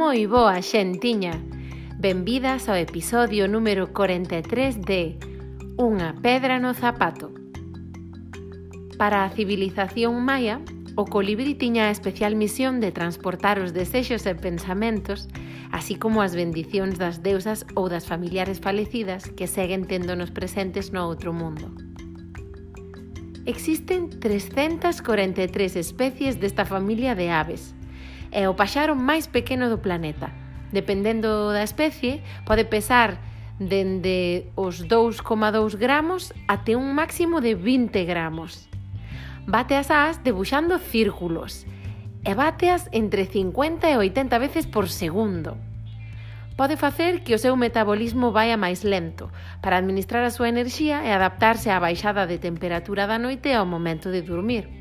Moi boa, xentiña. Benvidas ao episodio número 43 de Unha pedra no zapato. Para a civilización maia, o colibrí tiña a especial misión de transportar os desexos e pensamentos, así como as bendicións das deusas ou das familiares falecidas que seguen téndonos presentes no outro mundo. Existen 343 especies desta familia de aves, é o paxaro máis pequeno do planeta. Dependendo da especie, pode pesar dende os 2,2 gramos até un máximo de 20 gramos. Bate as as debuxando círculos e bateas entre 50 e 80 veces por segundo. Pode facer que o seu metabolismo vaia máis lento para administrar a súa enerxía e adaptarse á baixada de temperatura da noite ao momento de dormir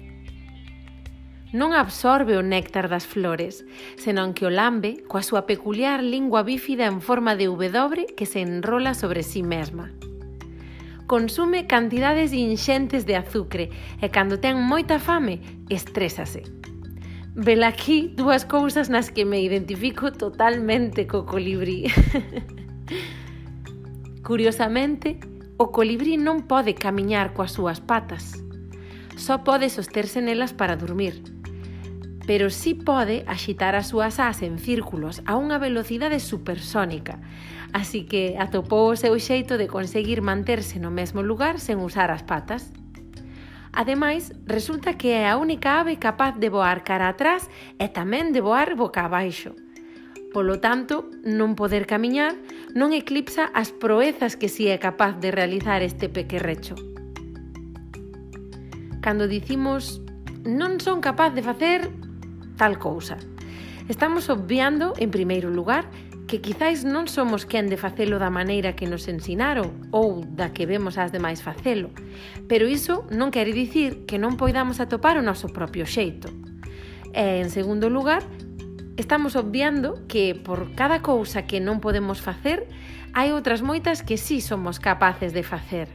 non absorbe o néctar das flores, senón que o lambe coa súa peculiar lingua bífida en forma de W que se enrola sobre si sí mesma. Consume cantidades inxentes de azucre e cando ten moita fame, estrésase. Vela aquí dúas cousas nas que me identifico totalmente co colibrí. Curiosamente, o colibrí non pode camiñar coas súas patas. Só pode sosterse nelas para dormir pero sí pode axitar as súas as en círculos a unha velocidade supersónica, así que atopou o seu xeito de conseguir manterse no mesmo lugar sen usar as patas. Ademais, resulta que é a única ave capaz de voar cara atrás e tamén de voar boca abaixo. Polo tanto, non poder camiñar non eclipsa as proezas que si é capaz de realizar este pequerrecho. Cando dicimos non son capaz de facer tal cousa. Estamos obviando, en primeiro lugar, que quizáis non somos quen de facelo da maneira que nos ensinaron ou da que vemos as demais facelo, pero iso non quere dicir que non poidamos atopar o noso propio xeito. E, en segundo lugar, estamos obviando que por cada cousa que non podemos facer, hai outras moitas que sí somos capaces de facer.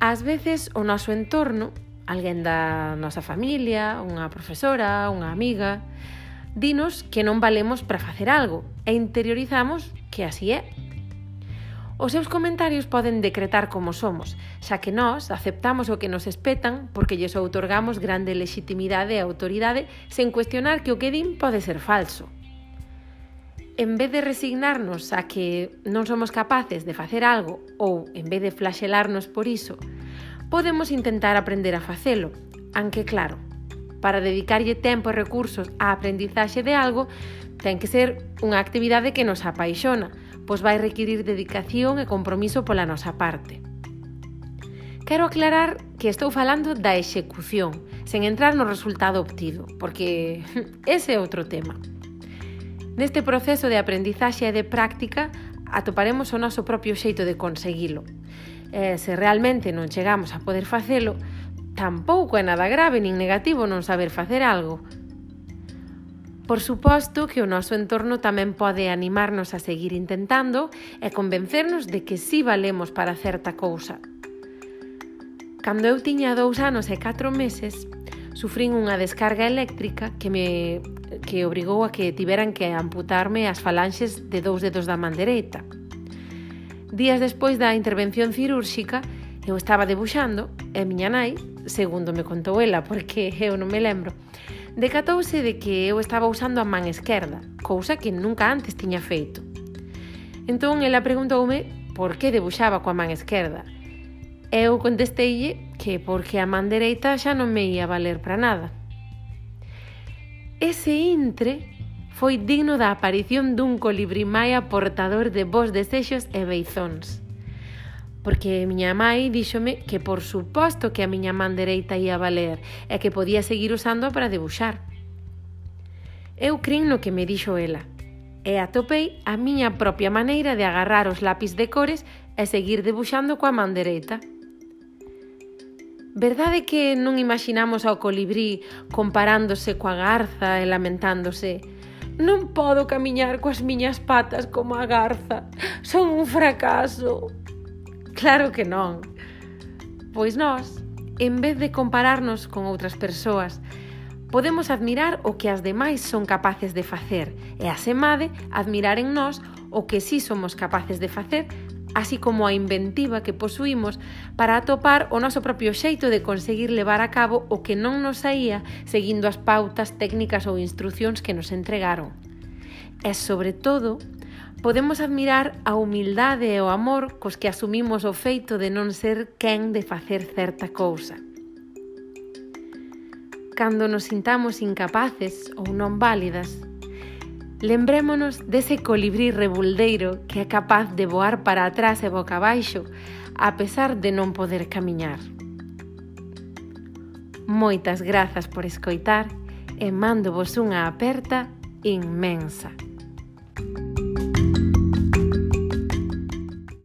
Ás veces o noso entorno alguén da nosa familia, unha profesora, unha amiga, dinos que non valemos para facer algo e interiorizamos que así é. Os seus comentarios poden decretar como somos, xa que nós aceptamos o que nos espetan porque lles outorgamos grande legitimidade e autoridade sen cuestionar que o que din pode ser falso. En vez de resignarnos a que non somos capaces de facer algo ou en vez de flaxelarnos por iso, podemos intentar aprender a facelo, anque claro, para dedicarlle tempo e recursos á aprendizaxe de algo, ten que ser unha actividade que nos apaixona, pois vai requirir dedicación e compromiso pola nosa parte. Quero aclarar que estou falando da execución, sen entrar no resultado obtido, porque ese é outro tema. Neste proceso de aprendizaxe e de práctica atoparemos o noso propio xeito de conseguilo, E se realmente non chegamos a poder facelo, tampouco é nada grave nin negativo non saber facer algo. Por suposto que o noso entorno tamén pode animarnos a seguir intentando e convencernos de que sí valemos para certa cousa. Cando eu tiña dous anos e catro meses, sufrín unha descarga eléctrica que me que obrigou a que tiveran que amputarme as falanxes de dous dedos da man dereita. Días despois da intervención cirúrxica, eu estaba debuxando e miña nai, segundo me contou ela, porque eu non me lembro, decatouse de que eu estaba usando a man esquerda, cousa que nunca antes tiña feito. Entón ela preguntoume por que debuxaba coa man esquerda. Eu contesteille que porque a man dereita xa non me ia valer para nada. Ese intre foi digno da aparición dun colibrí maia portador de vos desexos e beizóns. Porque miña mãe díxome que por suposto que a miña man dereita ia valer e que podía seguir usando para debuxar. Eu crin no que me dixo ela e atopei a miña propia maneira de agarrar os lápis de cores e seguir debuxando coa man dereita. Verdade que non imaginamos ao colibrí comparándose coa garza e lamentándose, Non podo camiñar coas miñas patas como a garza. Son un fracaso. Claro que non. Pois nós, en vez de compararnos con outras persoas, podemos admirar o que as demais son capaces de facer e asemade admirar en nós o que sí somos capaces de facer así como a inventiva que posuímos para atopar o noso propio xeito de conseguir levar a cabo o que non nos saía seguindo as pautas, técnicas ou instruccións que nos entregaron. E, sobre todo, podemos admirar a humildade e o amor cos que asumimos o feito de non ser quen de facer certa cousa. Cando nos sintamos incapaces ou non válidas, Lembrémonos dese colibrí rebuldeiro que é capaz de voar para atrás e boca abaixo a pesar de non poder camiñar. Moitas grazas por escoitar e mándovos unha aperta inmensa.